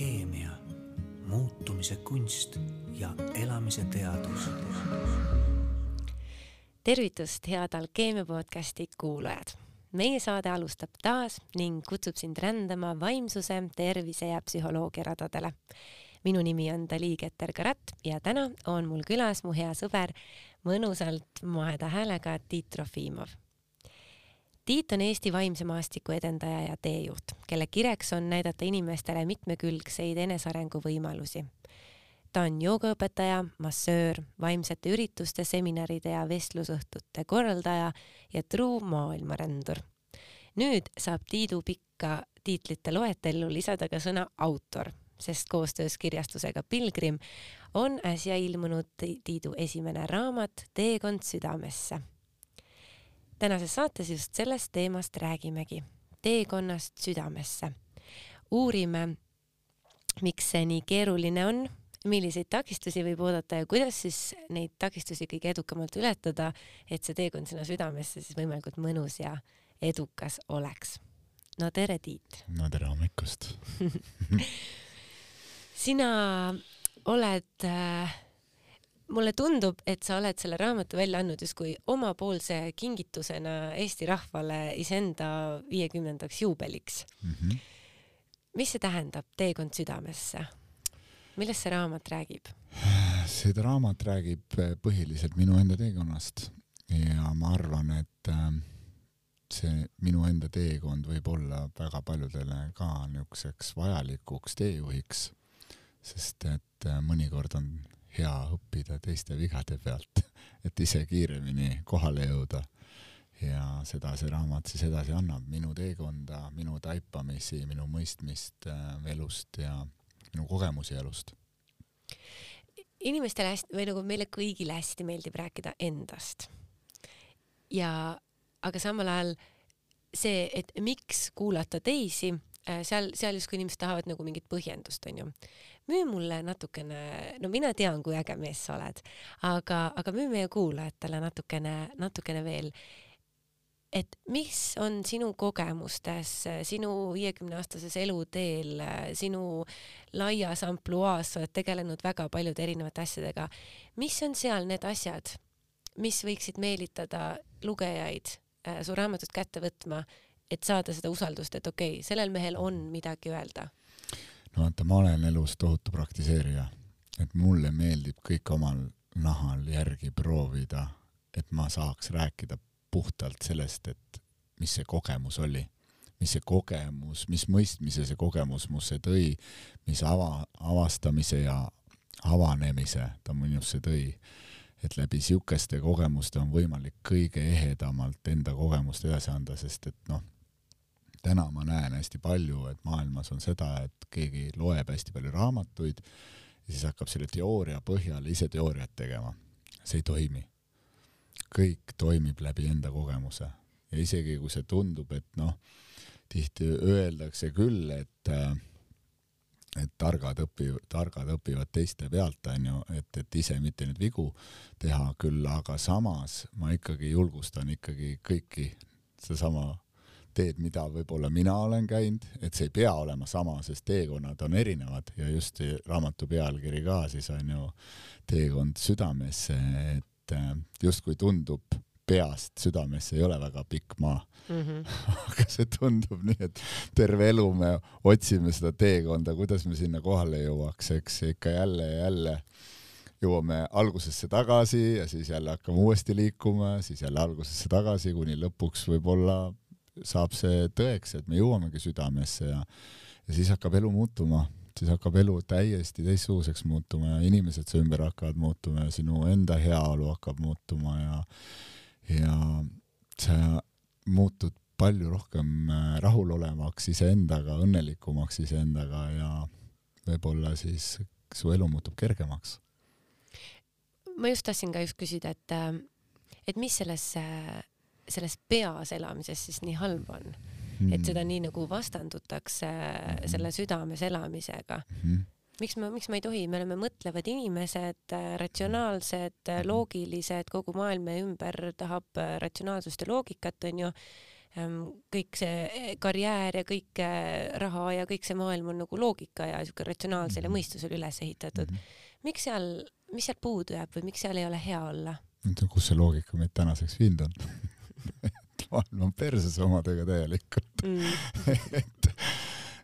alkeemia, muutumise kunst ja elamise teadus. tervitust, head Alkeemia podcasti kuulajad. meie saade alustab taas ning kutsub sind rändama vaimsuse, tervise ja psühholoogia radadele. minu nimi on Dali Keter-Karat ja täna on mul külas mu hea sõber, mõnusalt moeda häälega Tiit Trofimov Tiit on Eesti vaimse maastiku edendaja ja teejuht, kelle kireks on näidata inimestele mitmekülgseid enesearengu võimalusi. ta on joogaõpetaja, massöör, vaimsete ürituste, seminaride ja vestlusõhtute korraldaja ja truu maailmarändur. nüüd saab Tiidu pikka tiitlite loetellu lisada ka sõna autor, sest koostöös kirjastusega Pilgrim on äsja ilmunud Tiidu esimene raamat Teekond südamesse tänases saates just sellest teemast räägimegi, teekonnast südamesse. uurime, miks see nii keeruline on, milliseid takistusi võib oodata ja kuidas siis neid takistusi kõige edukamalt ületada, et see teekond sinna südamesse siis võimalikult mõnus ja edukas oleks. no tere, Tiit! no tere hommikust sina oled äh, mulle tundub, et sa oled selle raamatu välja andnud justkui omapoolse kingitusena Eesti rahvale iseenda viiekümnendaks juubeliks mm. -hmm. mis see tähendab, Teekond südamesse? millest see raamat räägib? see raamat räägib põhiliselt minu enda teekonnast ja ma arvan, et äh, see minu enda teekond võib olla väga paljudele ka niisuguseks vajalikuks teejuhiks, sest et äh, mõnikord on hea õppida teiste vigade pealt, et ise kiiremini kohale jõuda. ja seda see raamat siis edasi annab, minu teekonda, minu taipamisi, minu mõistmist äh, elust ja minu kogemusi elust. inimestele hästi või nagu meile kõigile hästi meeldib rääkida endast. ja aga samal ajal see, et miks kuulata teisi, äh, seal, seal justkui inimesed tahavad nagu mingit põhjendust, onju müü mulle natukene, no mina tean, kui äge mees sa oled, aga, aga müü meie kuulajatele natukene, natukene veel, et mis on sinu kogemustes, sinu viiekümneaastases eluteel, sinu laias ampluaas, sa oled tegelenud väga paljude erinevate asjadega, mis on seal need asjad, mis võiksid meelitada lugejaid äh, su raamatut kätte võtma, et saada seda usaldust, et okei okay,, sellel mehel on midagi öelda no vaata, ma olen elus tohutu praktiseerija, et mulle meeldib kõik omal nahal järgi proovida, et ma saaks rääkida puhtalt sellest, et mis see kogemus oli, mis see kogemus, mis mõistmise see kogemus musse tõi, mis ava, avastamise ja avanemise ta minusse tõi. et läbi siukeste kogemuste on võimalik kõige ehedamalt enda kogemust edasi anda, sest et noh täna ma näen hästi palju, et maailmas on seda, et keegi loeb hästi palju raamatuid ja siis hakkab selle teooria põhjal ise teooriat tegema. see ei toimi. kõik toimib läbi enda kogemuse ja isegi kui see tundub, et noh, tihti öeldakse küll, et et targad õpivad, targad õpivad teiste pealt, onju, et, et ise mitte neid vigu teha küll, aga samas ma ikkagi julgustan ikkagi kõiki sedasama teed, mida võib-olla mina olen käinud, et see ei pea olema sama, sest teekonnad on erinevad ja just raamatu pealkiri ka siis on ju Teekond südamesse, et äh, justkui tundub peast südamesse ei ole väga pikk maa mm. -hmm. aga see tundub nii, et terve elu me otsime seda teekonda, kuidas me sinna kohale jõuaks, eks ikka jälle ja jälle jõuame algusesse tagasi ja siis jälle hakkame uuesti liikuma, siis jälle algusesse tagasi, kuni lõpuks võib-olla saab see tõeks, et me jõuamegi südamesse ja, ja siis hakkab elu muutuma, siis hakkab elu täiesti teistsuguseks muutuma ja inimesed su ümber hakkavad muutuma ja sinu enda heaolu hakkab muutuma ja, ja sa muutud palju rohkem äh, rahulolevaks iseendaga, õnnelikumaks iseendaga ja võib-olla siis su elu muutub kergemaks. ma just tahtsin ka just küsida, et, äh, et mis selles selles peas elamises siis nii halb on mm., et seda nii nagu vastandutakse mm selle südames elamisega mm. miks ma, miks ma ei tohi, me oleme mõtlevad inimesed, ratsionaalsed, loogilised, kogu maailm meie ümber tahab ratsionaalsust ja loogikat, onju. ähm, kõik see karjäär ja kõik äh, raha ja kõik see maailm on nagu loogika ja siuke ratsionaalsele Mhm. mõistusele üles ehitatud. miks seal, mis seal puudu jääb või miks seal ei ole hea olla? kus see loogika meid tänaseks viinud on et maailm on perses omadega täielikult Mm. et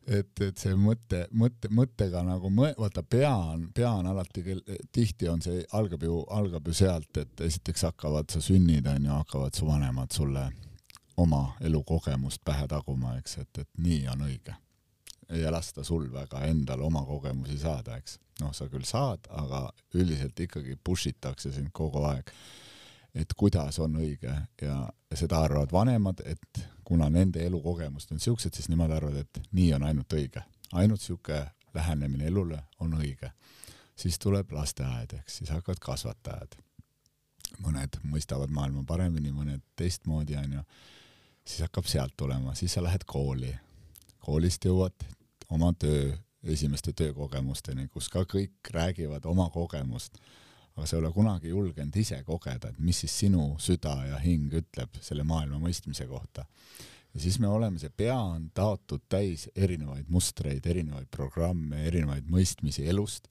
et, et see mõte, mõtte, mõttega nagu mõ-, vaata pea on, pea on alati, tihti on see, algab ju, algab ju sealt, et esiteks hakkavad, sa sünnid onju, hakkavad su vanemad sulle oma elukogemust pähe taguma, eks, et, et nii on õige. ei lasta sul väga endal oma kogemusi saada, eks. noh, sa küll saad, aga üldiselt ikkagi push itakse sind kogu aeg, et kuidas on õige ja seda arvavad vanemad, et kuna nende elukogemused on siuksed, siis nemad arvavad, et nii on ainult õige, ainult siuke lähenemine elule on õige. siis tuleb lasteaed, eks, siis hakkavad kasvatajad. mõned mõistavad maailma paremini, mõned teistmoodi, onju. siis hakkab sealt tulema, siis sa lähed kooli. koolist jõuad oma töö, esimeste töökogemusteni, kus ka kõik räägivad oma kogemust aga sa ei ole kunagi julgenud ise kogeda, et mis siis sinu süda ja hing ütleb selle maailma mõistmise kohta. ja siis me oleme, see pea on taotud täis erinevaid mustreid, erinevaid programme, erinevaid mõistmisi elust.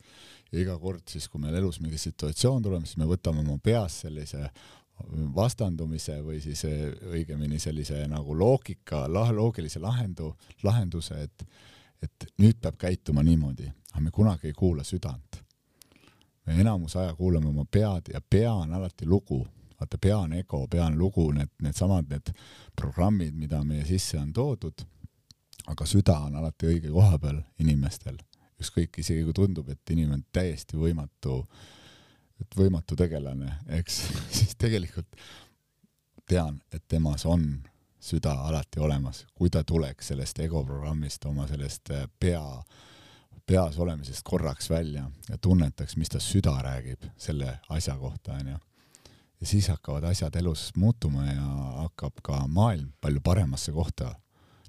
Ja iga kord siis, kui meil elus mingi situatsioon tuleb, siis me võtame oma peas sellise vastandumise või siis eh, õigemini sellise nagu loogika, loogilise lahendu, lahenduse, et et nüüd peab käituma niimoodi, aga me kunagi ei kuula südant me enamus aja kuulame oma pead ja pea on alati lugu, vaata pea on ego, pea on lugu, need, needsamad need programmid, mida meie sisse on toodud, aga süda on alati õige koha peal inimestel, ükskõik, isegi kui tundub, et inimene on täiesti võimatu, et võimatu tegelane, eks, siis tegelikult tean, et temas on süda alati olemas, kui ta tuleks sellest ego programmist, oma sellest äh, pea peas olemisest korraks välja ja tunnetaks, mis ta süda räägib selle asja kohta, onju. ja siis hakkavad asjad elus muutuma ja hakkab ka maailm palju paremasse kohta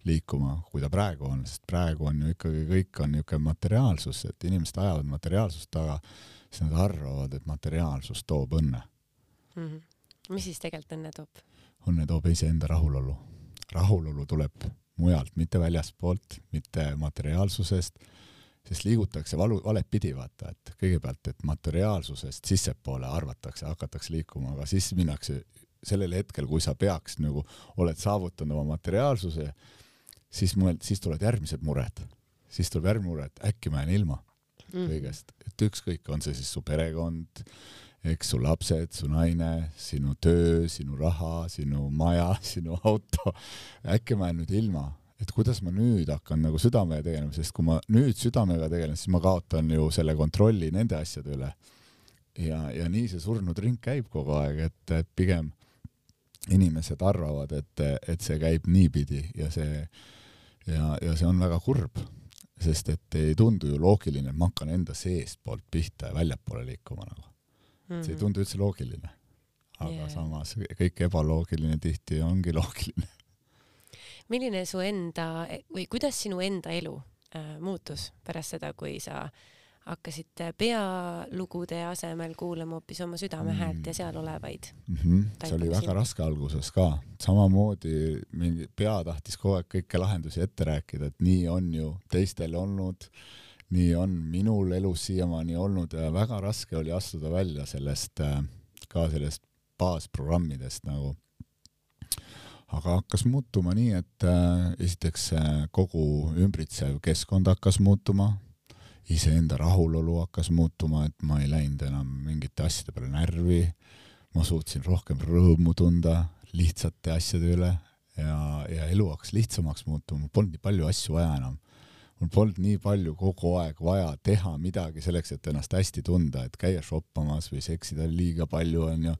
liikuma, kui ta praegu on, sest praegu on ju ikkagi kõik on niisugune materiaalsus, et inimesed ajavad materiaalsust taga, siis nad arvavad, et materiaalsus toob õnne. Mm -hmm. mis siis tegelikult õnne toob? õnne toob iseenda rahulolu. rahulolu tuleb mujalt, mitte väljaspoolt, mitte materiaalsusest sest liigutakse valu, valet pidi, vaata, et kõigepealt, et materiaalsusest sissepoole arvatakse, hakatakse liikuma, aga siis minnakse sellel hetkel, kui sa peaks nagu, oled saavutanud oma materiaalsuse, siis mõeld-, siis tulevad järgmised mured. siis tuleb järgmine mure, et äkki ma jään ilma Mhm. kõigest, et ükskõik, on see siis su perekond, eks su lapsed, su naine, sinu töö, sinu raha, sinu maja, sinu auto, äkki ma jään nüüd ilma et kuidas ma nüüd hakkan nagu südamega tegelema, sest kui ma nüüd südamega tegelen, siis ma kaotan ju selle kontrolli nende asjade üle. ja, ja nii see surnud ring käib kogu aeg, et, et pigem inimesed arvavad, et, et see käib niipidi ja see ja, ja see on väga kurb, sest et ei tundu ju loogiline, et ma hakkan enda seestpoolt pihta ja väljapoole liikuma nagu. see ei tundu üldse loogiline. aga yeah. samas kõik ebaloogiline tihti ongi loogiline. Milline su enda või kuidas sinu enda elu äh, muutus pärast seda, kui sa hakkasid pealugude asemel kuulama hoopis oma südame Mm. häält ja seal olevaid? mm. -hmm. see oli väga raske alguses ka, samamoodi mingi pea tahtis kogu aeg kõiki lahendusi ette rääkida, et nii on ju teistel olnud, nii on minul elus siiamaani olnud ja väga raske oli astuda välja sellest, ka sellest baasprogrammidest nagu. Aga hakkas muutuma nii, et äh, esiteks äh, kogu ümbritsev keskkond hakkas muutuma, iseenda rahulolu hakkas muutuma, et ma ei läinud enam mingite asjade peale närvi. Ma suutsin rohkem rõõmu tunda lihtsate asjade üle ja, ja elu hakkas lihtsamaks muutuma, polnud nii palju asju vaja enam. Mul polnud nii palju kogu aeg vaja teha midagi selleks, et ennast hästi tunda, et käia shoppamas või seksida liiga palju, onju,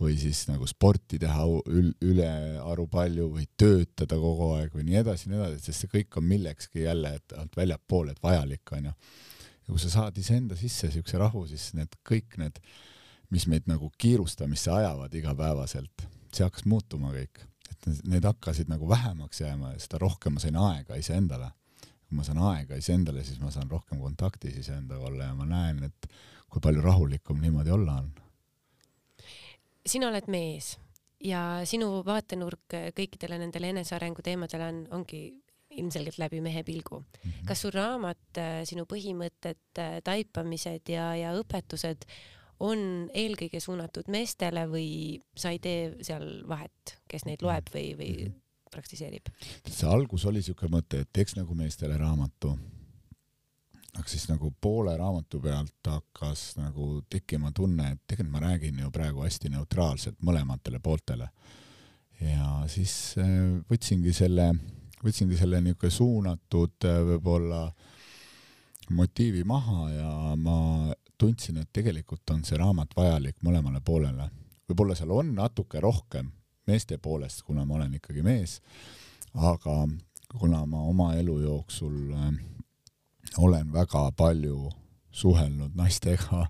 või siis nagu sporti teha ül, ülearu palju või töötada kogu aeg või nii edasi, nii edasi, sest see kõik on millekski jälle, et alt väljapoole, et vajalik, onju. ja kui sa saad iseenda sisse siukse rahu, siis need kõik need mis meid nagu kiirustamisse ajavad igapäevaselt, see hakkas muutuma kõik, et need- hakkasid nagu vähemaks jääma ja seda rohkem ma sain aega iseendale. Kui ma saan aega iseendale, siis ma saan rohkem kontaktis iseendaga olla ja ma näen, et kui palju rahulikum niimoodi olla on. sina oled mees ja sinu vaatenurk kõikidele nendele enesearengu teemadele on, ongi ilmselgelt läbi mehe pilgu. Mhm. kas su raamat, sinu põhimõtted, taipamised ja, ja õpetused on eelkõige suunatud meestele või sa ei tee seal vahet, kes neid loeb või, või Mhm. Praktiseerib? see algus oli siuke mõte, et teeks nagu meestele raamatu. aga siis nagu poole raamatu pealt hakkas nagu tekkima tunne, et tegelikult ma räägin ju praegu hästi neutraalselt mõlematele pooltele. ja siis äh, võtsingi selle, võtsingi selle niisugune suunatud äh, võib-olla motiivi maha ja ma tundsin, et tegelikult on see raamat vajalik mõlemale poolele. võib-olla seal on natuke rohkem meeste poolest, kuna ma olen ikkagi mees, aga kuna ma oma elu jooksul äh, olen väga palju suhelnud naistega,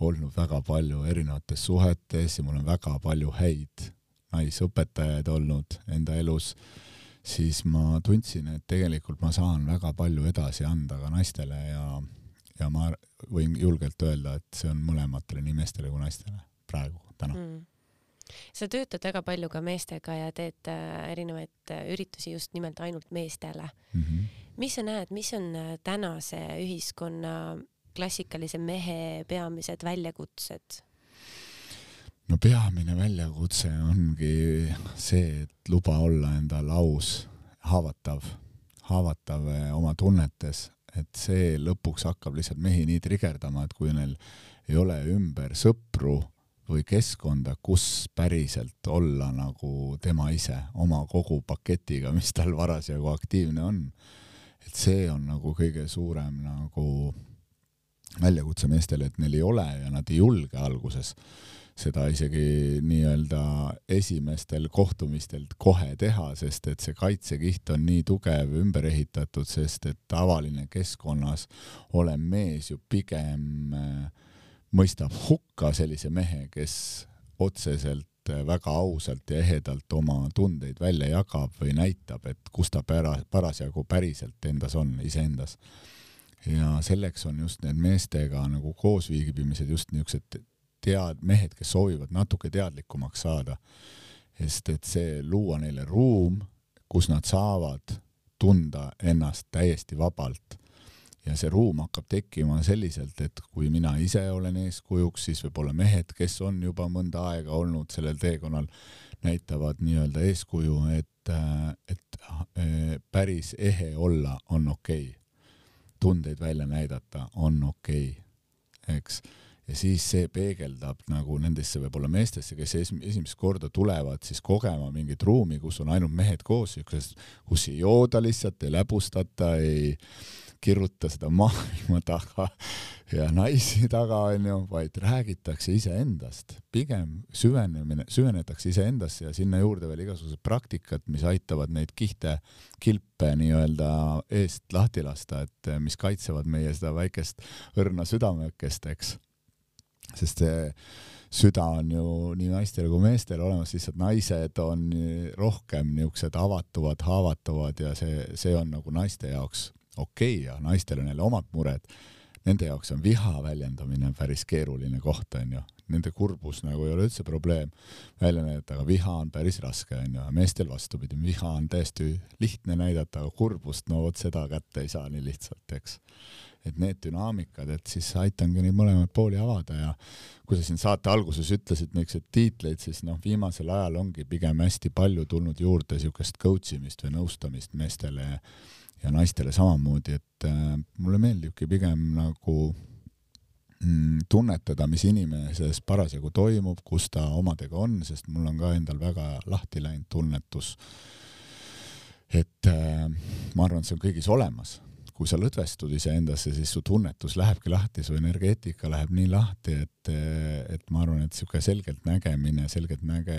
olnud väga palju erinevates suhetes ja mul on väga palju häid naisõpetajaid olnud enda elus, siis ma tundsin, et tegelikult ma saan väga palju edasi anda ka naistele ja, ja ma võin julgelt öelda, et see on mõlematele, nii meestele kui naistele praegu, täna mm. Sa töötad väga palju ka meestega ja teed äh, erinevaid äh, üritusi just nimelt ainult meestele mm. -hmm. mis sa näed, mis on äh, tänase ühiskonna klassikalise mehe peamised väljakutsed? no peamine väljakutse ongi see, et luba olla endal aus, haavatav, haavatav oma tunnetes, et see lõpuks hakkab lihtsalt mehi nii trigerdama, et kui neil ei ole ümber sõpru või keskkonda, kus päriselt olla nagu tema ise oma kogu paketiga, mis tal parasjagu aktiivne on. et see on nagu kõige suurem nagu väljakutse meestele, et neil ei ole ja nad ei julge alguses seda isegi nii-öelda esimestel kohtumistel kohe teha, sest et see kaitsekiht on nii tugev ümber ehitatud, sest et tavaline keskkonnas olev mees ju pigem äh, mõistab hukka sellise mehe, kes otseselt äh, väga ausalt ja ehedalt oma tundeid välja jagab või näitab, et kus ta pära-, parasjagu päriselt endas on, iseendas. ja selleks on just need meestega nagu koosviibimised just niisugused tead-, mehed, kes soovivad natuke teadlikumaks saada. sest et see luua neile ruum, kus nad saavad tunda ennast täiesti vabalt ja see ruum hakkab tekkima selliselt, et kui mina ise olen eeskujuks, siis võib-olla mehed, kes on juba mõnda aega olnud sellel teekonnal, näitavad nii-öelda eeskuju, et, et päris ehe olla on okei okay.. tundeid välja näidata on okei okay., eks ja siis see peegeldab nagu nendesse võib-olla meestesse, kes esimest korda tulevad siis kogema mingit ruumi, kus on ainult mehed koos, siukses, kus ei jooda lihtsalt, ei läbustata, ei kiruta seda maailma taga ja naisi taga onju, vaid räägitakse iseendast, pigem süvenemine, süvenetakse iseendasse ja sinna juurde veel igasugused praktikad, mis aitavad neid kihte, kilpe nii-öelda eest lahti lasta, et mis kaitsevad meie seda väikest õrna südameõkest, eks. Sest see süda on ju nii naistel kui meestel olemas, lihtsalt naised on rohkem niisugused avatuvad, haavatavad ja see, see on nagu naiste jaoks okei okay ja naistel on jälle omad mured. Nende jaoks on viha väljendamine päris keeruline koht, onju. Nende kurbus nagu ei ole üldse probleem välja näidata, aga viha on päris raske, onju. meestel vastupidi, viha on täiesti lihtne näidata, aga kurbust, no vot seda kätte ei saa nii lihtsalt, eks et need dünaamikad, et siis aitangi neid mõlemaid pooli avada ja kui sa siin saate alguses ütlesid niisuguseid tiitleid, siis noh, viimasel ajal ongi pigem hästi palju tulnud juurde niisugust coach imist või nõustamist meestele ja naistele samamoodi, et äh, mulle meeldibki pigem nagu mm, tunnetada, mis inimeses parasjagu toimub, kus ta omadega on, sest mul on ka endal väga lahti läinud tunnetus. et äh, ma arvan, et see on kõigis olemas kui sa lõdvestud iseendasse, siis su tunnetus lähebki lahti, su energeetika läheb nii lahti, et, et ma arvan, et niisugune selgelt nägemine, selgelt näge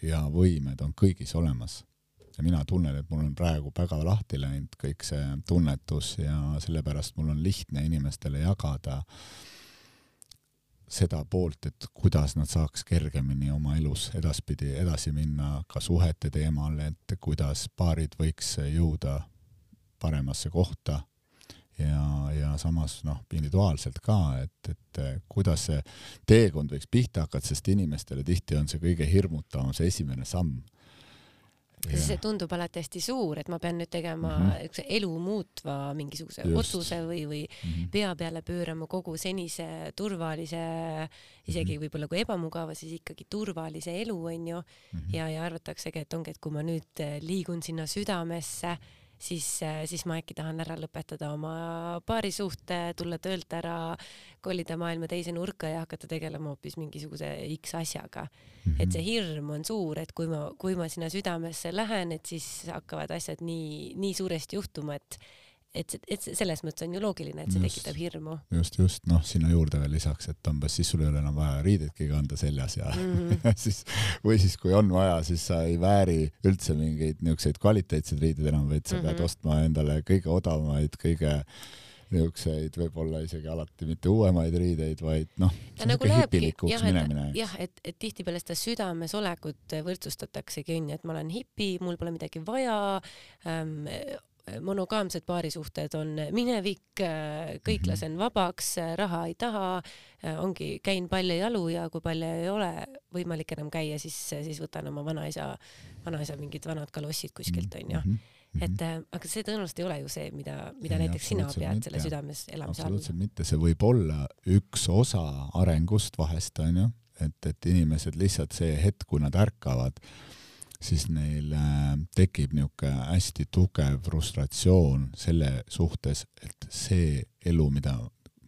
ja võimed on kõigis olemas. Ja mina tunnen, et mul on praegu väga lahti läinud kõik see tunnetus ja sellepärast mul on lihtne inimestele jagada seda poolt, et kuidas nad saaks kergemini oma elus edaspidi edasi minna ka suhete teemal, et kuidas paarid võiks jõuda paremasse kohta. Ja, ja samas noh, individuaalselt ka, et, et kuidas see teekond võiks pihta hakata, sest inimestele tihti on see kõige hirmutavam see esimene samm siis see tundub alati hästi suur, et ma pean nüüd tegema mm -hmm. elu muutva mingisuguse Just. otsuse või, või mm -hmm. pea peale pöörama kogu senise turvalise, isegi mm -hmm. võib-olla kui ebamugava, siis ikkagi turvalise elu onju mm. -hmm. ja, ja arvataksegi, et ongi, et kui ma nüüd liigun sinna südamesse siis, äh, siis ma äkki tahan ära lõpetada oma paarisuhte, tulla töölt ära, kolida maailma teise nurka ja hakata tegelema hoopis mingisuguse X asjaga mm. -hmm. et see hirm on suur, et kui ma, kui ma sinna südamesse lähen, et siis hakkavad asjad nii, nii suuresti juhtuma, et et, et selles mõttes on ju loogiline, et see just, tekitab hirmu. just, just, noh, sinna juurde veel lisaks, et umbes siis sul ei ole enam vaja riideidki kanda seljas ja mm -hmm. siis või siis, kui on vaja, siis sa ei vääri üldse mingeid niisuguseid kvaliteetseid riideid enam, vaid sa mm -hmm. pead mhm. ostma endale kõige odavamaid, kõige niisuguseid võib-olla isegi alati mitte uuemaid riideid, vaid noh, see on nagu niisugune hipilikuks minemine. jah, et, et tihtipeale seda südames olekut võrdsustataksegi onju, et ma olen hipi, mul pole midagi vaja ähm,, monogaamsed paarisuhted on minevik, kõik mhm. lasen vabaks, raha ei taha, ongi, käin palju jalu ja kui palju ei ole võimalik enam käia, siis, siis võtan oma vanaisa, vanaisa mingid vanad kalossid kuskilt onju mm. -hmm et aga see tõenäoliselt ei ole ju see, mida, mida ei, näiteks sina pead mitte. selle südames elamise all. absoluutselt mitte, see võib olla üks osa arengust vahest onju, et, et inimesed lihtsalt see hetk, kui nad ärkavad siis neil äh, tekib niisugune hästi tugev frustratsioon selle suhtes, et see elu, mida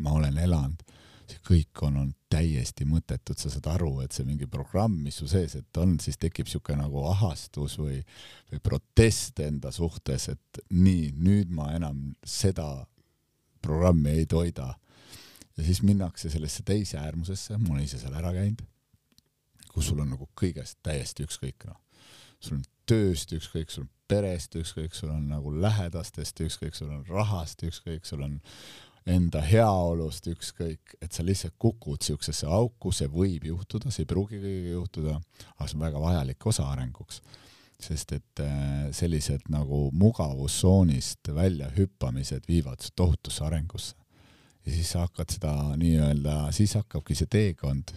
ma olen elanud, see kõik on olnud täiesti mõttetu, et sa saad aru, et see mingi programm, mis su sees, et on, siis tekib niisugune nagu ahastus või, või protest enda suhtes, et nii, nüüd ma enam seda programmi ei toida. ja siis minnakse sellesse teise äärmusesse, ma olen ise seal ära käinud, kus sul on nagu kõigest täiesti ükskõik, noh sul on tööst ükskõik, sul on perest ükskõik, sul on nagu lähedastest ükskõik, sul on rahast ükskõik, sul on enda heaolust ükskõik, et sa lihtsalt kukud siuksesse auku, see võib juhtuda, see ei pruugi kõigega juhtuda, aga see on väga vajalik osa arenguks. sest et äh, sellised nagu mugavustsoonist väljahüppamised viivad tohutusse arengusse. ja siis sa hakkad seda nii-öelda, siis hakkabki see teekond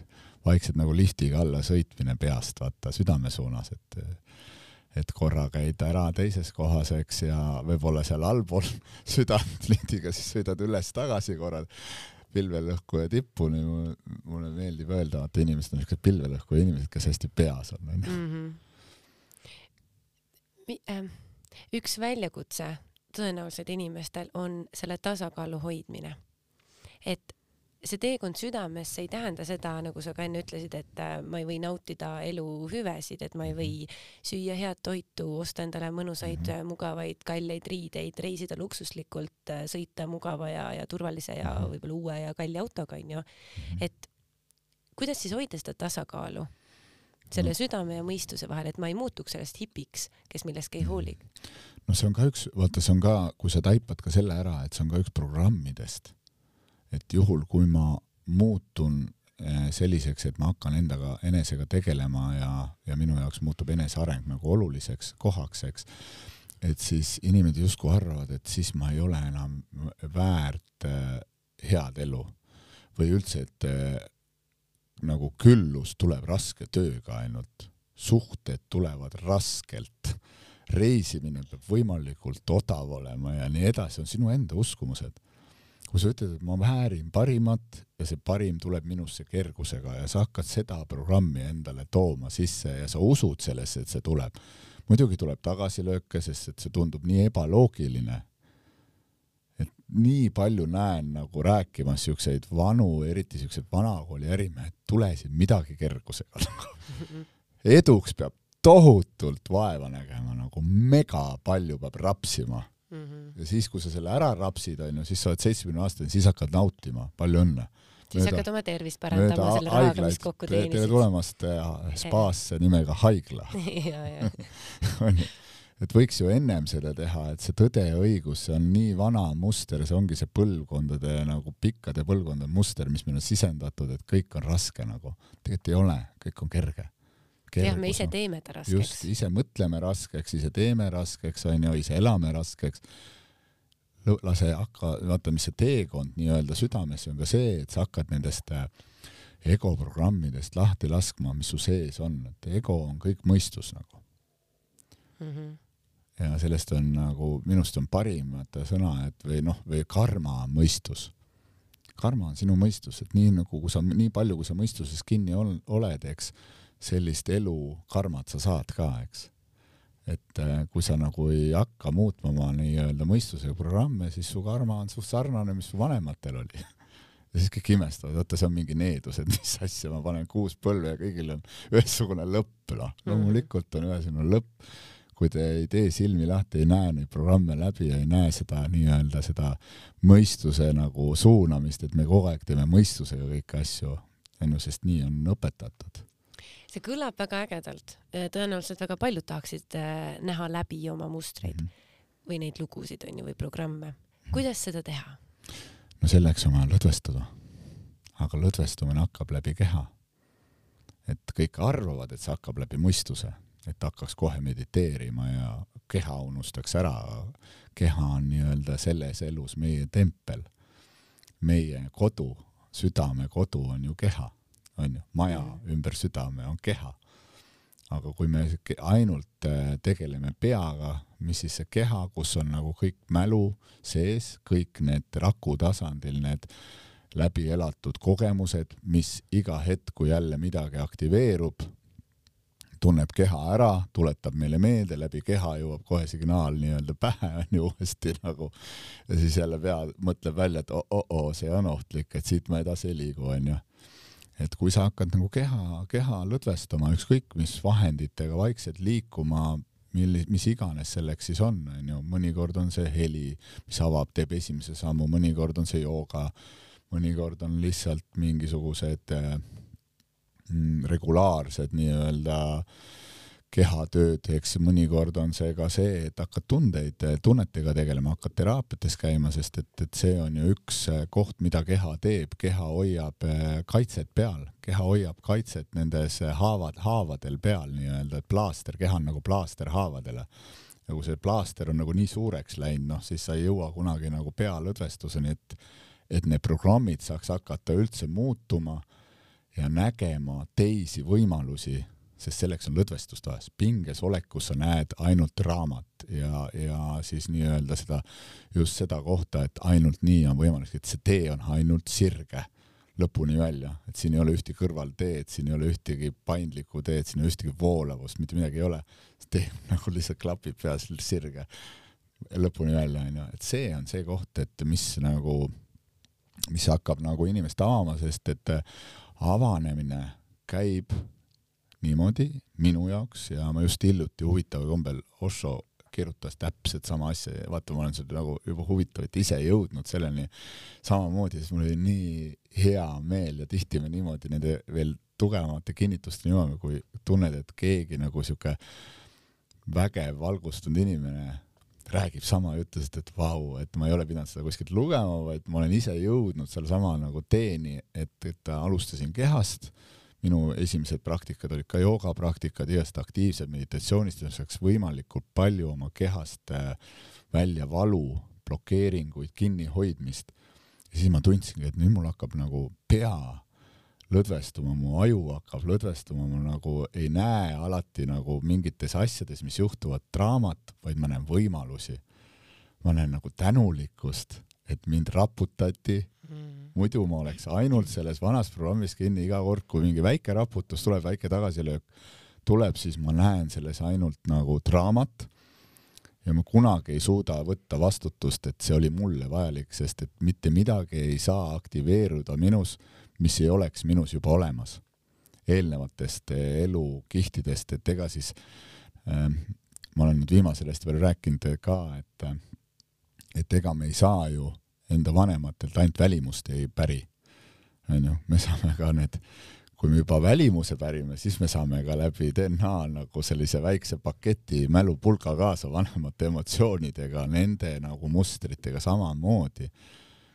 vaikselt nagu liftiga alla sõitmine peast, vaata südame suunas, et et korra käid ära teises kohas, eks, ja võib-olla seal allpool südant liftiga, siis sõidad üles-tagasi korra pilvelõhkuja tippu, nii mulle, mulle meeldib öelda, vaata inimesed on niisugused pilvelõhkuja inimesed, kes hästi peas on, onju. Mhm. Ähm, üks väljakutse tõenäoliselt inimestel on selle tasakaalu hoidmine. et see teekond südamesse ei tähenda seda, nagu sa ka enne ütlesid, et äh, ma ei või nautida elu hüvesid, et ma ei või süüa head toitu, osta endale mõnusaid mm, -hmm. mugavaid, kalleid riideid, reisida luksuslikult, äh, sõita mugava ja, ja turvalise ja mhm. võib-olla uue ja kalli autoga, onju. Mhm. et kuidas siis hoida seda tasakaalu? selle südame ja mõistuse vahel, et ma ei muutuks sellest hipiks, kes millestki ei hooli. no see on ka üks, vaata, see on ka, kui sa taipad ka selle ära, et see on ka üks programmidest et juhul, kui ma muutun eh, selliseks, et ma hakkan endaga, enesega tegelema ja, ja minu jaoks muutub eneseareng nagu oluliseks kohaks, eks, et siis inimesed justkui arvavad, et siis ma ei ole enam väärt äh, head elu. Või üldse, et äh, nagu küllus tuleb raske tööga ainult, suhted tulevad raskelt, reisimine peab võimalikult odav olema ja nii edasi, on sinu enda uskumused kui sa ütled, et ma väärin parimat ja see parim tuleb minusse kergusega ja sa hakkad seda programmi endale tooma sisse ja sa usud sellesse, et see tuleb. muidugi tuleb tagasilööke, sest et see tundub nii ebaloogiline. et nii palju näen nagu rääkimas siukseid vanu, eriti siukseid vanakooli ärimehed, tule siin midagi kergusega eduks peab tohutult vaeva nägema, nagu mega palju peab rapsima mm. -hmm. ja siis, kui sa selle ära rapsid, onju, siis sa oled seitsmekümne aastane, siis hakkad nautima, palju õnne. siis mööda, hakkad oma tervist parandama selle rahaga, mis kokku teenisid. tere tulemast äh, spaasse nimega Haigla onju et võiks ju ennem seda teha, et see tõde ja õigus, see on nii vana muster, see ongi see põlvkondade nagu pikkade põlvkondade muster, mis meil on sisendatud, et kõik on raske nagu. tegelikult ei ole, kõik on kerge jah, me ise teeme ta raskeks. just, ise mõtleme raskeks, ise teeme raskeks, onju, ise elame raskeks. lase hakka, vaata, mis see teekond nii-öelda südamesse on ka see, et sa hakkad nendest äh, egoprogrammidest lahti laskma, mis su sees on, et ego on kõik mõistus nagu mm. -hmm. ja sellest on nagu, minust on parim vaata sõna, et või noh, või karma on mõistus. karma on sinu mõistus, et nii nagu, sa, nii palju, kui sa mõistuses kinni ol, oled, eks, sellist elu karmat sa saad ka, eks et äh, kui sa nagu ei hakka muutma oma nii-öelda mõistusega programme, siis su karma on suht sarnane, mis su vanematel oli ja siis kõik imestavad, oota, see on mingi needus, et mis asja, ma panen kuus põlve ja kõigil on ühesugune lõpp, noh. Mhm. loomulikult on ühesugune lõpp. kui te ei tee silmi lahti, ei näe neid programme läbi ja ei näe seda nii-öelda seda mõistuse nagu suunamist, et me kogu aeg teeme mõistusega kõiki asju, onju, sest nii on õpetatud see kõlab väga ägedalt, tõenäoliselt väga paljud tahaksid äh, näha läbi oma mustreid mm -hmm. või neid lugusid onju või programme. kuidas seda teha? no selleks on vaja lõdvestada. aga lõdvestumine hakkab läbi keha. et kõik arvavad, et see hakkab läbi mõistuse, et hakkaks kohe mediteerima ja keha unustaks ära. keha on nii-öelda selles elus meie tempel, meie kodu, südame kodu on ju keha onju, maja ümber südame on keha. aga kui me ainult äh, tegeleme peaga, mis siis see keha, kus on nagu kõik mälu sees, kõik need raku tasandil need läbi elatud kogemused, mis iga hetk, kui jälle midagi aktiveerub, tunneb keha ära, tuletab meile meelde, läbi keha jõuab kohe signaal nii-öelda pähe onju uuesti nagu. Ja siis jälle pea mõtleb välja, et oo-oo, see on ohtlik, et siit ma edasi ei liigu onju et kui sa hakkad nagu keha, keha lõdvestama, ükskõik mis vahenditega vaikselt liikuma, milli-, mis iganes selleks siis on, onju, mõnikord on see heli, mis avab, teeb esimese sammu, mõnikord on see jooga, mõnikord on lihtsalt mingisugused mm, regulaarsed nii-öelda äh, kehatööd, eks mõnikord on see ka see, et hakkad tundeid, tunnetega tegelema, hakkad teraapiates käima, sest et, et see on ju üks koht, mida keha teeb, keha hoiab eh, kaitset peal, keha hoiab kaitset nendes haavad, haavadel peal nii-öelda, et plaaster, keha on nagu plaaster haavadele. ja kui see plaaster on nagu nii suureks läinud, noh siis sa ei jõua kunagi nagu pealõdvestuseni, et et need programmid saaks hakata üldse muutuma ja nägema teisi võimalusi sest selleks on lõdvestust vaja, pinges olekus sa näed ainult raamat ja, ja siis nii-öelda seda, just seda kohta, et ainult nii on võimalik, et see tee on ainult sirge lõpuni välja, et siin ei ole ühtegi kõrvalteed, siin ei ole ühtegi paindlikku teed, siin ei ole ühtegi voolavust, mitte midagi ei ole. tee nagu lihtsalt klapib peas sirge lõpuni välja, onju, et see on see koht, et mis nagu, mis hakkab nagu inimest avama, sest et avanemine käib niimoodi minu jaoks ja ma just hiljuti huvitaval kombel Osho kirjutas täpselt sama asja ja vaata, ma olen seda nagu juba huvitav, et ise jõudnud selleni. Samamoodi, siis mul oli nii hea meel ja tihti me niimoodi nende veel tugevamate kinnitusteni jõuame, kui tunned, et keegi nagu sihuke vägev, valgustunud inimene räägib sama juttu, sest et vau, et ma ei ole pidanud seda kuskilt lugema, vaid ma olen ise jõudnud sealsama nagu teeni, et, et alustasin kehast minu esimesed praktikad olid ka joogapraktikad, igast aktiivsed meditatsioonist, et saaks võimalikult palju oma kehast äh, välja valu, blokeeringuid, kinnihoidmist. ja siis ma tundsingi, et nüüd mul hakkab nagu pea lõdvestuma, mu aju hakkab lõdvestuma, ma nagu ei näe alati nagu mingites asjades, mis juhtuvad draamat, vaid ma näen võimalusi. ma näen nagu tänulikkust, et mind raputati. Mm muidu ma oleks ainult selles vanas programmis kinni, iga kord, kui mingi väike raputus tuleb, väike tagasilöök tuleb, siis ma näen selles ainult nagu draamat. Ja ma kunagi ei suuda võtta vastutust, et see oli mulle vajalik, sest et mitte midagi ei saa aktiveeruda minus, mis ei oleks minus juba olemas. Eelnevatest eh, elukihtidest, et ega siis äh, ma olen nüüd viimasel hästi palju rääkinud ka, et et ega me ei saa ju enda vanematelt ainult välimust ei päri. onju, me saame ka need, kui me juba välimuse pärime, siis me saame ka läbi DNA nagu sellise väikse paketi mälupulga kaasa vanemate emotsioonidega, nende nagu mustritega samamoodi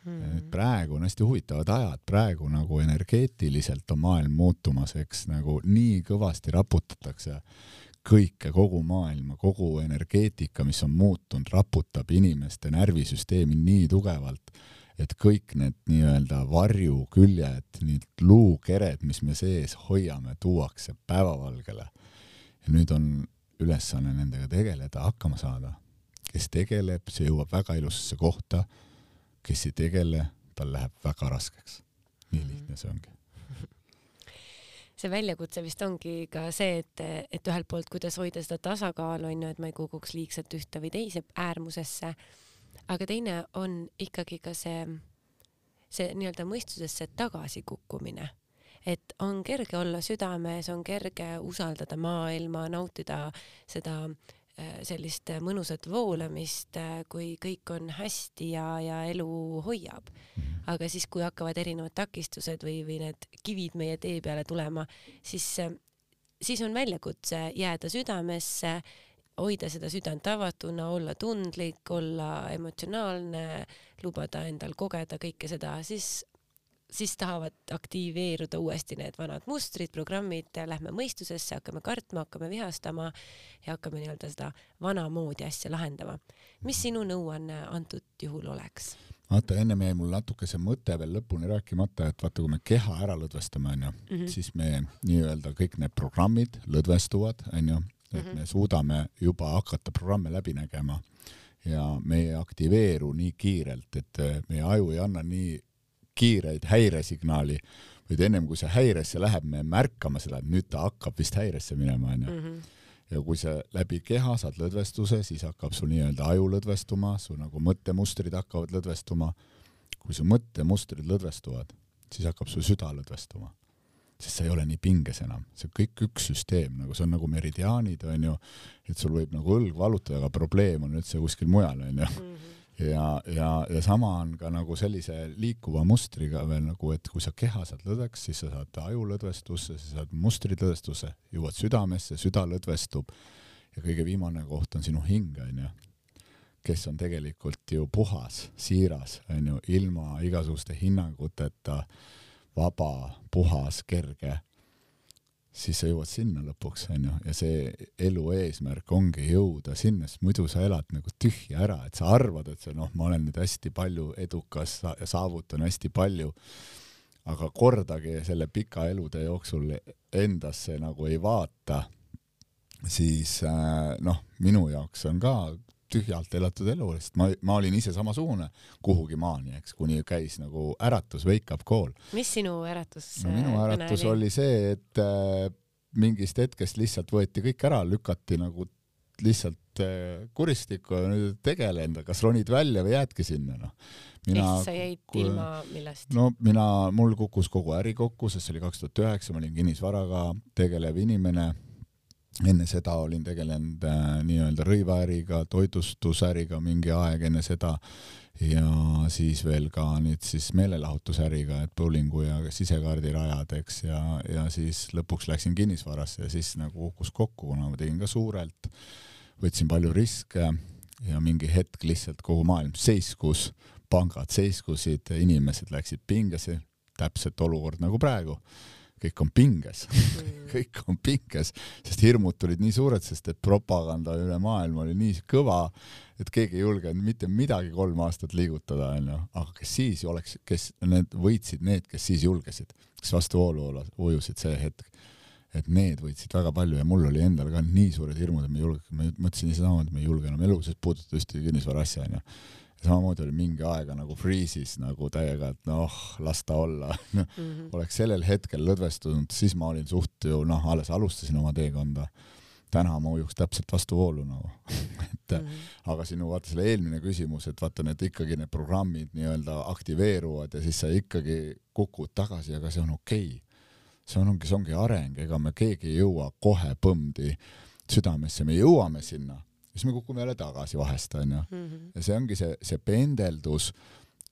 Hmm. praegu on hästi huvitavad ajad, praegu nagu energeetiliselt on maailm muutumas, eks nagu nii kõvasti raputatakse kõike, kogu maailma, kogu energeetika, mis on muutunud, raputab inimeste närvisüsteemi nii tugevalt, et kõik need nii-öelda varjuküljed, need luukered, mis me sees hoiame, tuuakse päevavalgele. ja nüüd on ülesanne nendega tegeleda, hakkama saada. kes tegeleb, see jõuab väga ilusasse kohta, kes ei tegele, tal läheb väga raskeks. nii lihtne see ongi see väljakutse vist ongi ka see, et, et ühelt poolt, kuidas hoida seda tasakaalu, onju, et ma ei kukuks liigselt ühte või teise äärmusesse. aga teine on ikkagi ka see, see nii-öelda mõistusesse tagasikukkumine. et on kerge olla südames, on kerge usaldada maailma, nautida seda sellist mõnusat voolamist, äh, kui kõik on hästi ja, ja elu hoiab. Aga siis, kui hakkavad erinevad takistused või, või need kivid meie tee peale tulema, siis, siis on väljakutse jääda südamesse, hoida seda südant avatuna, olla tundlik, olla emotsionaalne, lubada endal kogeda kõike seda, siis siis tahavad aktiveeruda uuesti need vanad mustrid, programmid, lähme mõistusesse, hakkame kartma, hakkame vihastama ja hakkame nii-öelda seda vanamoodi asja lahendama. mis sinu nõuanne antud juhul oleks? vaata, ennem jäi mul natuke see mõte veel lõpuni rääkimata, et vaata, kui me keha ära lõdvestame, onju, mhm. siis me nii-öelda kõik need programmid lõdvestuvad, onju, et mm -hmm. me suudame juba hakata programme läbi nägema ja me ei aktiveeru nii kiirelt, et meie aju ei anna nii kiireid häiresignaali, vaid ennem kui see häiresse läheb, me märkame seda, et nüüd ta hakkab vist häiresse minema, onju mhm. Ja kui sa läbi keha saad lõdvestuse, siis hakkab sul nii-öelda aju lõdvestuma, su nagu mõttemustrid hakkavad lõdvestuma. kui su mõttemustrid lõdvestuvad, siis hakkab su süda lõdvestuma, sest sa ei ole nii pinges enam, see on kõik üks süsteem, nagu see on nagu meridiaanid onju, et sul võib nagu õlg valutada, aga probleem on üldse kuskil mujal onju mm. -hmm ja, ja, ja sama on ka nagu sellise liikuva mustriga veel nagu, et kui sa keha saad lõdveks, siis sa saad aju lõdvestusse, sa saad mustrid lõdvestusse, jõuad südamesse, süda lõdvestub. Ja kõige viimane koht on sinu hing, onju, kes on tegelikult ju puhas, siiras, onju, ilma igasuguste hinnanguteta, vaba, puhas, kerge siis sa jõuad sinna lõpuks, onju, ja see elu eesmärk ongi jõuda sinna, sest muidu sa elad nagu tühja ära, et sa arvad, et sa noh, ma olen nüüd hästi palju edukas saavutan hästi palju, aga kordagi selle pika elutee jooksul endasse nagu ei vaata, siis äh, noh, minu jaoks on ka tühjalt elatud elu, sest ma, ma olin ise samasugune kuhugi maani, eks, kuni käis nagu äratus, wake up call. mis sinu äratus no minu äh, äratus oli? oli see, et äh, mingist hetkest lihtsalt võeti kõik ära, lükati nagu lihtsalt äh, kuristikku ja nüüd tegele endaga, kas ronid välja või jäädki sinna, noh. mina, ehk sa jäid ilma millest? no mina, mul kukkus kogu äri kokku, sest see oli kaks tuhat üheksa, ma olin kinnisvaraga tegelev inimene enne seda olin tegelenud äh, nii-öelda rõivaäriga, toitlustusäriga mingi aeg enne seda. Ja siis veel ka nüüd siis meelelahutusäriga, et bowlingu ja sisekaardirajad, eks, ja, ja siis lõpuks läksin kinnisvarasse ja siis nagu kukkus kokku, kuna ma tegin ka suurelt, võtsin palju riske ja mingi hetk lihtsalt kogu maailm seiskus, pangad seiskusid, inimesed läksid pingesse, täpselt olukord nagu praegu kõik on pinges. Mm. kõik on pinges, sest hirmud tulid nii suured, sest et propaganda üle maailma oli nii kõva, et keegi ei julgenud mitte midagi kolm aastat liigutada, onju, aga kes siis oleks, kes need võitsid, need, kes siis julgesid, kes vastu voolu ujusid see hetk, et need võitsid väga palju. Ja mul oli endal ka nii suured hirmud, et ma ei julge, ma mõtlesin samamoodi, et ma ei julge enam elu sees puudutada ühtegi kinnisvara asja, onju samamoodi oli mingi aega nagu freeze'is nagu täiega, et noh, las ta olla mm. -hmm. oleks sellel hetkel lõdvestunud, siis ma olin suht ju noh, alles alustasin oma teekonda. täna ma ujuks täpselt vastu voolu nagu et mm -hmm. aga sinu vaata selle eelmine küsimus, et vaata need ikkagi need programmid nii-öelda aktiveeruvad ja siis sa ikkagi kukud tagasi, aga see on okei okay. see on, ongi, see ongi areng, ega me keegi ei jõua kohe põmdi südamesse, me jõuame sinna siis me kukume jälle tagasi vahest, onju. Mhm. ja see ongi see, see pendeldus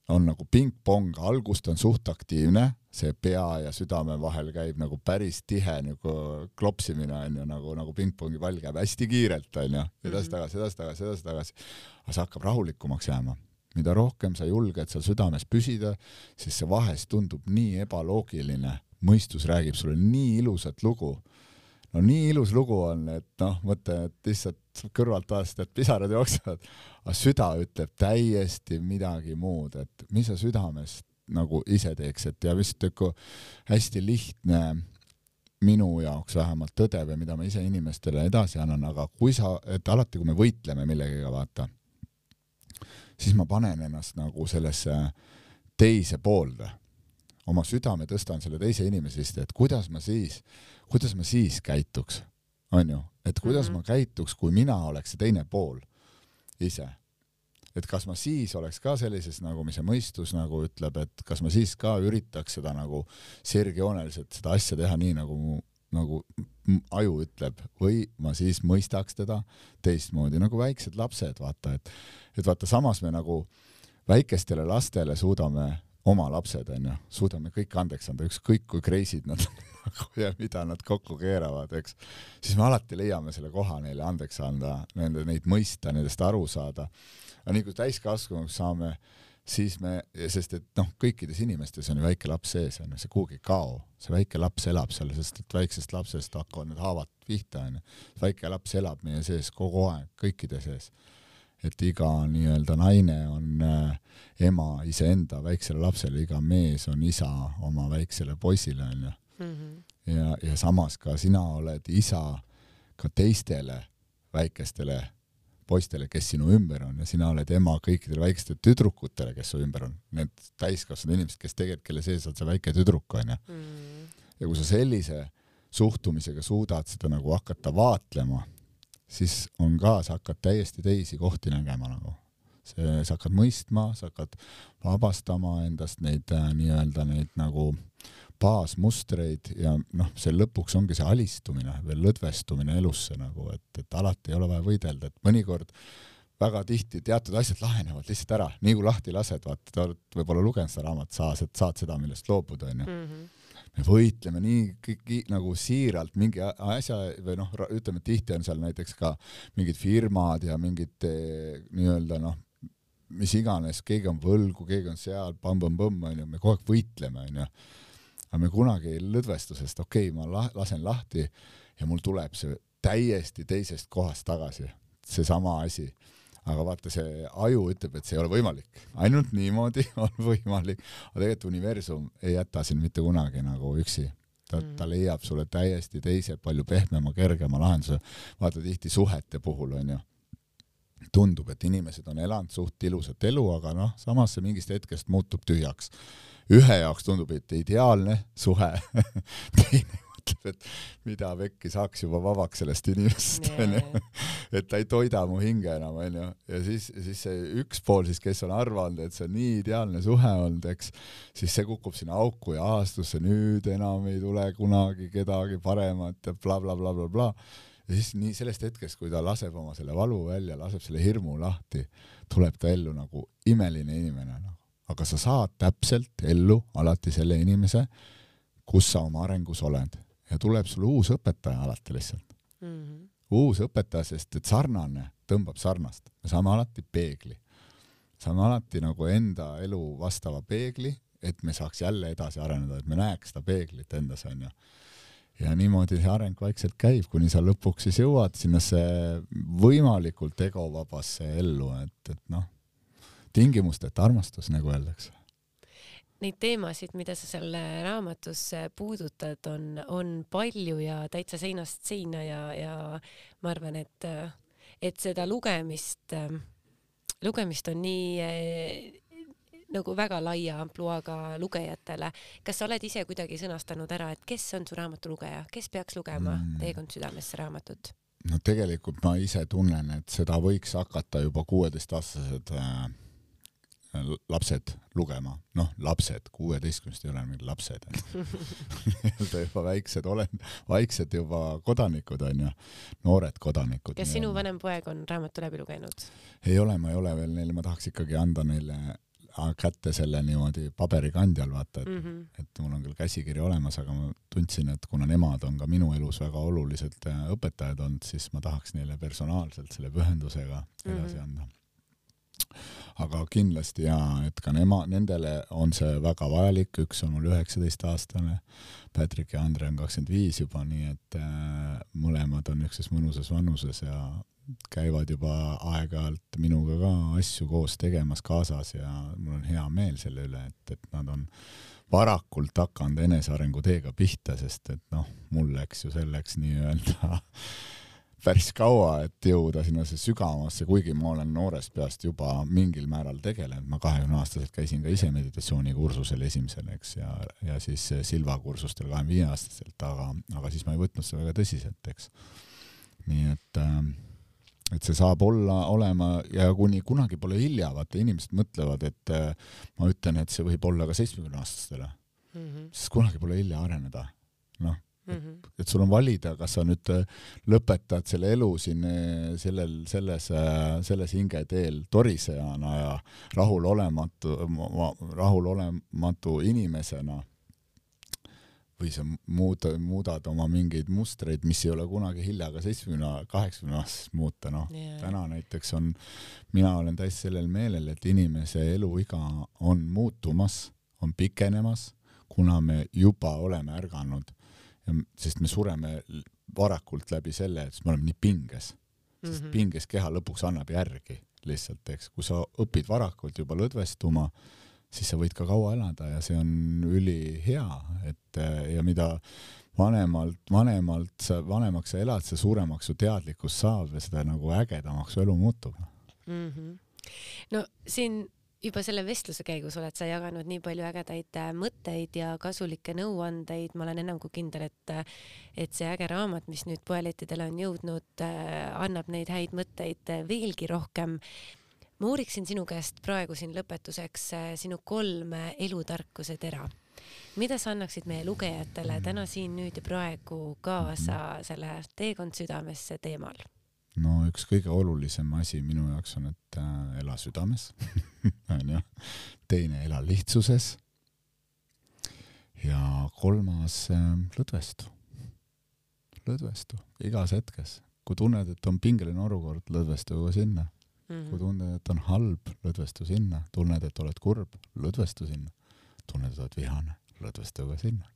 on nagu pingpong, algust on suht aktiivne, see pea ja südame vahel käib nagu päris tihe nagu klopsimine onju, nagu, nagu pingpongi pall käib hästi kiirelt onju, edasi-tagasi, mhm. edasi-tagasi, edasi-tagasi. aga see hakkab rahulikumaks jääma. mida rohkem sa julged seal südames püsida, siis see vahest tundub nii ebaloogiline, mõistus räägib sulle nii ilusat lugu no nii ilus lugu on, et noh, mõtle, et lihtsalt kõrvalt vaadates tead pisarad jooksevad, aga süda ütleb täiesti midagi muud, et mis sa südamest nagu ise teeks, et ja vist nagu hästi lihtne minu jaoks vähemalt tõde või mida ma ise inimestele edasi annan, aga kui sa, et alati, kui me võitleme millegagi, vaata, siis ma panen ennast nagu sellesse teise poolde. oma südame tõstan selle teise inimese sisse, et kuidas ma siis, kuidas ma siis käituks, onju, et kuidas mm -hmm. ma käituks, kui mina oleks see teine pool ise? Et kas ma siis oleks ka sellises nagu, mis see mõistus nagu ütleb, et kas ma siis ka üritaks seda nagu sirgjooneliselt seda asja teha nii, nagu nagu aju ütleb? Või ma siis mõistaks teda teistmoodi nagu väiksed lapsed, vaata, et et vaata, samas me nagu väikestele lastele suudame oma lapsed onju, suudame kõik andeks anda, ükskõik kui crazy'd nad nagu ja mida nad kokku keeravad, eks, siis me alati leiame selle koha neile andeks anda, nende, neid mõista, nendest aru saada aga nii kui täiskasvanuks saame, siis me, sest et noh, kõikides inimestes on ju väike laps sees, onju, see kuhugi ei kao, see väike laps elab seal, sest et väiksest lapsest hakkavad need haavad pihta, onju. väike laps elab meie sees kogu aeg, kõikide sees. Et iga nii-öelda naine on äh, ema iseenda väiksele lapsele, iga mees on isa oma väiksele poisile, onju. Mhm. ja, ja samas ka sina oled isa ka teistele väikestele poistele, kes sinu ümber on ja sina oled ema kõikidele väikestele tüdrukutele, kes su ümber on, need täiskasvanud inimesed, kes tegelikult, kelle sees on see väike tüdruk onju mm.. ja kui sa sellise suhtumisega suudad seda nagu hakata vaatlema, siis on ka, sa hakkad täiesti teisi kohti nägema nagu. see, sa hakkad mõistma, sa hakkad vabastama endast neid äh, nii-öelda neid nagu baasmustreid ja noh, see lõpuks ongi see alistumine või lõdvestumine elusse nagu, et, et alati ei ole vaja võidelda, et mõnikord väga tihti teatud asjad lahenevad lihtsalt ära, nii kui lahti lased, vaata, te olete võib-olla lugenud seda raamatut, sa saad seda, millest loobuda, onju mhm. Me võitleme nii kõik nagu siiralt mingi asja või noh, ütleme, tihti on seal näiteks ka mingid firmad ja mingid eh, nii-öelda noh, mis iganes, keegi on võlgu, keegi on seal, pamm-pamm-pamm onju, me kogu aeg võitleme onju aga me kunagi ei lõdvestu, sest okei okay,, ma la lasen lahti ja mul tuleb see täiesti teisest kohast tagasi, seesama asi. Aga vaata, see aju ütleb, et see ei ole võimalik, ainult niimoodi on võimalik, aga tegelikult universum ei jäta sind mitte kunagi nagu üksi ta, ta mm. leiab sulle täiesti teise, palju pehmema, kergema lahenduse. vaata tihti suhete puhul onju, tundub, et inimesed on elanud suht ilusat elu, aga noh, samas see mingist hetkest muutub tühjaks ühe jaoks tundub, et ideaalne suhe teine mõtleb, et mida pekki saaks juba vabaks sellest inimesest onju. Et ta ei toida mu hinge enam onju. Ja siis, siis see üks pool siis, kes on arvanud, et see on nii ideaalne suhe olnud, eks, siis see kukub sinna auku ja ahastusse, nüüd enam ei tule kunagi kedagi paremat ja blablabla bla, bla, bla, bla. ja siis nii sellest hetkest, kui ta laseb oma selle valu välja, laseb selle hirmu lahti, tuleb ta ellu nagu imeline inimene noh. Aga sa saad täpselt ellu alati selle inimese, kus sa oma arengus oled ja tuleb sulle uus õpetaja alati lihtsalt mm. -hmm. uus õpetaja, sest et sarnane tõmbab sarnast, me saame alati peegli, saame alati nagu enda elu vastava peegli, et me saaks jälle edasi areneda, et me näeks seda peeglit endas onju ja niimoodi see areng vaikselt käib, kuni sa lõpuks siis jõuad sinnasse võimalikult egovabasse ellu, et, et noh tingimusteta armastus, nagu öeldakse. Neid teemasid, mida sa seal raamatus puudutad, on, on palju ja täitsa seinast seina ja, ja ma arvan, et, et seda lugemist, lugemist on nii nagu väga laia ampluaaga lugejatele. kas sa oled ise kuidagi sõnastanud ära, et kes on su raamatu lugeja, kes peaks lugema mm. Teekond südamesse raamatut? no tegelikult ma ise tunnen, et seda võiks hakata juba kuueteistaastased äh, lapsed lugema, noh, lapsed, kuueteistkümnest ei ole mingid lapsed nii-öelda juba väiksed olend, vaiksed juba kodanikud onju, noored kodanikud. kas sinu vanem poeg on raamatu läbi lugenud? ei ole, ma ei ole veel neile, ma tahaks ikkagi anda neile kätte selle niimoodi paberikandjal vaata, et mm, -hmm. et mul on küll käsikiri olemas, aga ma tundsin, et kuna nemad on ka minu elus väga olulised äh, õpetajad olnud, siis ma tahaks neile personaalselt selle pühendusega edasi mm -hmm. anda aga kindlasti jaa, et ka nema, nendele on see väga vajalik, üks on mul üheksateistaastane, Patrick ja Andre on kakskümmend viis juba, nii et äh, mõlemad on niisuguses mõnusas vanuses ja käivad juba aeg-ajalt minuga ka asju koos tegemas kaasas ja mul on hea meel selle üle, et, et nad on varakult hakanud enesearengu teega pihta, sest et noh, mul läks ju selleks nii-öelda päris kaua, et jõuda sinna sügavamasse, kuigi ma olen noorest peast juba mingil määral tegelenud, ma kahekümne aastaselt käisin ka ise meditatsioonikursusel esimesel, eks, ja, ja siis Silva kursustel kahekümne viie aastaselt, aga, aga siis ma ei võtnud seda väga tõsiselt, eks. nii et äh, et see saab olla, olema ja kuni kunagi pole hilja, vaata inimesed mõtlevad, et äh, ma ütlen, et see võib olla ka seitsmekümne aastastele mm, -hmm. sest kunagi pole hilja areneda. noh, mm. -hmm. et sul on valida, kas sa nüüd äh, lõpetad selle elu siin äh, sellel, selles, äh, selles hingeteel torisejana ja rahulolematu, rahulolematu inimesena või sa muud, muudad oma mingeid mustreid, mis ei ole kunagi hilja ka seitsmekümne, kaheksakümne aastases muuta, noh yeah.. täna näiteks on, mina olen täiesti sellel meelel, et inimese eluiga on muutumas, on pikenemas, kuna me juba oleme ärganud sest me sureme varakult läbi selle, et me oleme nii pinges, sest mm -hmm. pinges keha lõpuks annab järgi lihtsalt, eks, kui sa õpid varakult juba lõdvestuma, siis sa võid ka kaua elada ja see on ülihea, et ja mida vanemalt, vanemalt sa, vanemaks sa elad, seda suuremaks su teadlikkus saab ja seda nagu ägedamaks su elu muutub mm. -hmm. no siin juba selle vestluse käigus oled sa jaganud nii palju ägedaid äh, mõtteid ja kasulikke nõuandeid, ma olen enam kui kindel, et äh, et see äge raamat, mis nüüd poelettidele on jõudnud, äh, annab neid häid mõtteid veelgi rohkem. ma uuriksin sinu käest praegu siin lõpetuseks sinu kolm elutarkuse tera. mida sa annaksid meie lugejatele täna siin, nüüd ja praegu kaasa selle Teekond südamesse teemal? No üks kõige olulisem asi minu jaoks on, et äh, ela südames onju. teine, ela lihtsuses. ja kolmas äh,, lõdvestu. lõdvestu igas hetkes, kui tunned, et on pingeline olukord, lõdvestu sinna mm. -hmm. kui tunned, et on halb, lõdvestu sinna, tunned, et oled kurb, lõdvestu sinna, tunned, et oled vihane, lõdvestu ka sinna.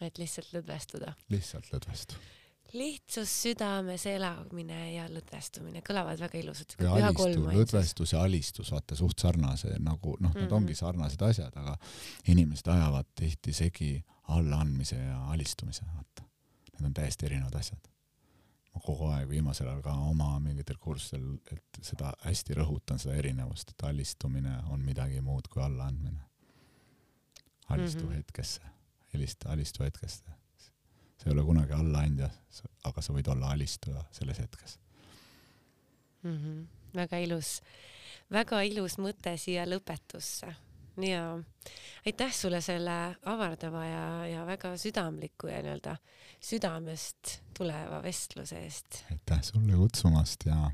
et lihtsalt lõdvestuda. lihtsalt lõdvestu lihtsus südames elamine ja lõdvestumine kõlavad väga ilusad. lõdvestus ja alistus, vaata suht sarnase nagu noh, nad mm -hmm. ongi sarnased asjad, aga inimesed ajavad tihti segi allaandmise ja alistumise, vaata. Need on täiesti erinevad asjad. ma kogu aeg viimasel ajal ka oma mingitel kursustel, et seda hästi rõhutan, seda erinevust, et alistumine on midagi muud kui allaandmine. alistu mm -hmm. hetkesse, helista, alistu hetkesse sa ei ole kunagi allaandja, aga sa võid olla alistuja selles hetkes mm. -hmm. väga ilus, väga ilus mõte siia lõpetusse ja aitäh sulle selle avardava ja, ja väga südamliku ja nii-öelda südamest tuleva vestluse eest. aitäh sulle kutsumast ja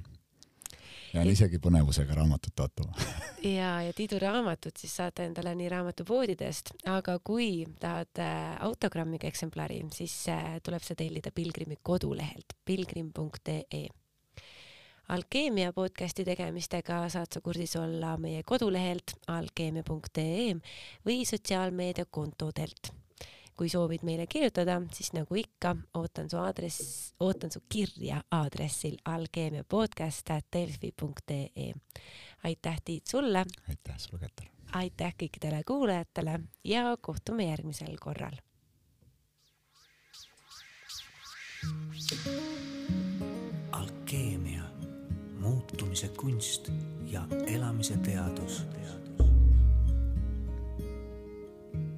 jään isegi põnevusega raamatut ootama ja, ja Tiidu raamatut siis saate endale nii raamatupoodidest, aga kui tahad äh, autogrammiga eksemplari, siis äh, tuleb see tellida Pilgrimi kodulehelt pilgrim.ee. alkeemia podcasti tegemistega saad sa kursis olla meie kodulehelt alkeemia.ee või sotsiaalmeediakontodelt kui soovid meile kirjutada, siis nagu ikka, ootan su aadress, ootan su kirja aadressil alkeemiapodcast.delfi.ee. aitäh, Tiit, sulle. aitäh sulle, Keter. aitäh kõikidele kuulajatele ja kohtume järgmisel korral. alkeemia, muutumise kunst ja elamise teadus